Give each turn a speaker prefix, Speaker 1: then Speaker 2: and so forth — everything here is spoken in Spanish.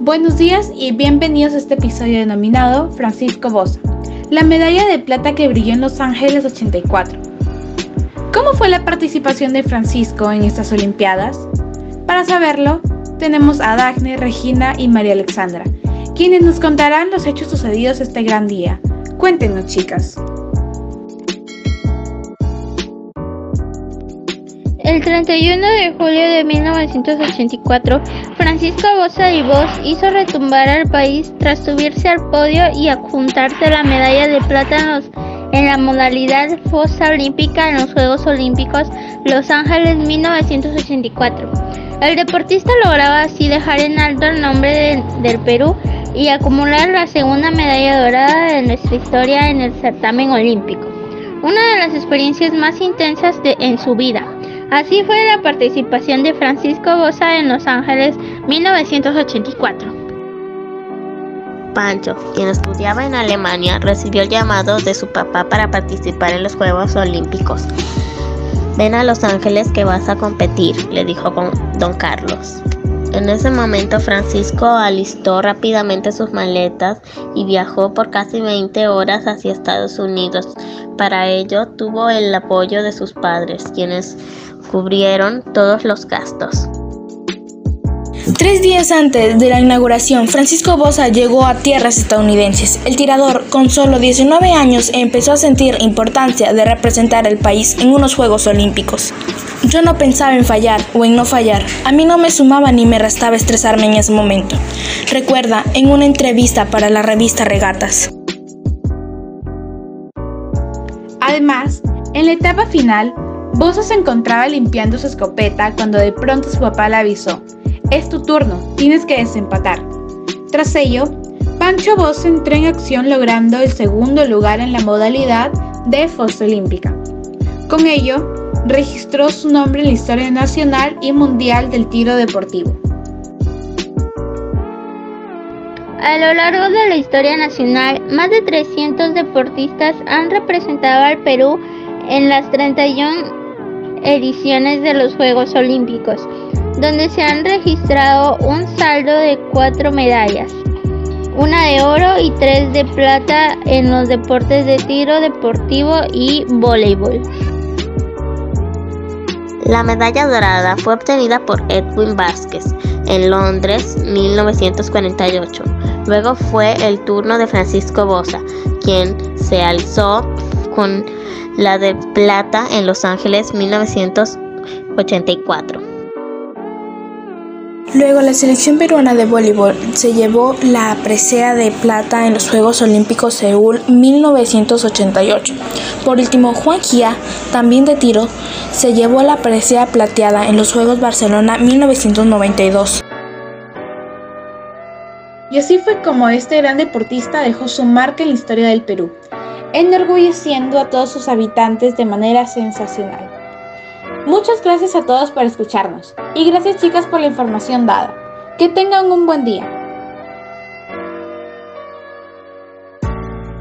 Speaker 1: Buenos días y bienvenidos a este episodio denominado Francisco Bosa, la medalla de plata que brilló en Los Ángeles 84. ¿Cómo fue la participación de Francisco en estas Olimpiadas? Para saberlo, tenemos a Daphne, Regina y María Alexandra, quienes nos contarán los hechos sucedidos este gran día. Cuéntenos, chicas.
Speaker 2: El 31 de julio de 1984, Francisco Bosa y Vos hizo retumbar al país tras subirse al podio y adjuntarse la medalla de plata en la modalidad fosa olímpica en los Juegos Olímpicos Los Ángeles 1984. El deportista lograba así dejar en alto el nombre del Perú y acumular la segunda medalla dorada de nuestra historia en el certamen olímpico, una de las experiencias más intensas de, en su vida. Así fue la participación de Francisco Bosa en Los Ángeles 1984.
Speaker 3: Pancho, quien estudiaba en Alemania, recibió el llamado de su papá para participar en los Juegos Olímpicos. Ven a Los Ángeles que vas a competir, le dijo con don Carlos. En ese momento Francisco alistó rápidamente sus maletas y viajó por casi 20 horas hacia Estados Unidos. Para ello tuvo el apoyo de sus padres, quienes cubrieron todos los gastos.
Speaker 4: Tres días antes de la inauguración, Francisco Bosa llegó a tierras estadounidenses. El tirador, con solo 19 años, empezó a sentir importancia de representar el país en unos Juegos Olímpicos. Yo no pensaba en fallar o en no fallar. A mí no me sumaba ni me restaba estresarme en ese momento. Recuerda, en una entrevista para la revista Regatas.
Speaker 1: Además, en la etapa final, Bosa se encontraba limpiando su escopeta cuando de pronto su papá le avisó, es tu turno, tienes que desempatar. Tras ello, Pancho Bosa entró en acción logrando el segundo lugar en la modalidad de fosa olímpica. Con ello, registró su nombre en la historia nacional y mundial del tiro deportivo.
Speaker 2: A lo largo de la historia nacional, más de 300 deportistas han representado al Perú en las 31 ediciones de los Juegos Olímpicos, donde se han registrado un saldo de cuatro medallas, una de oro y tres de plata en los deportes de tiro deportivo y voleibol.
Speaker 3: La medalla dorada fue obtenida por Edwin Vázquez en Londres 1948. Luego fue el turno de Francisco Bosa, quien se alzó con la de plata en Los Ángeles 1984.
Speaker 4: Luego la selección peruana de voleibol se llevó la presea de plata en los Juegos Olímpicos Seúl 1988. Por último, Juan Gia, también de tiro, se llevó la presea plateada en los Juegos Barcelona 1992.
Speaker 1: Y así fue como este gran deportista dejó su marca en la historia del Perú enorgulleciendo a todos sus habitantes de manera sensacional. Muchas gracias a todos por escucharnos y gracias chicas por la información dada. Que tengan un buen día.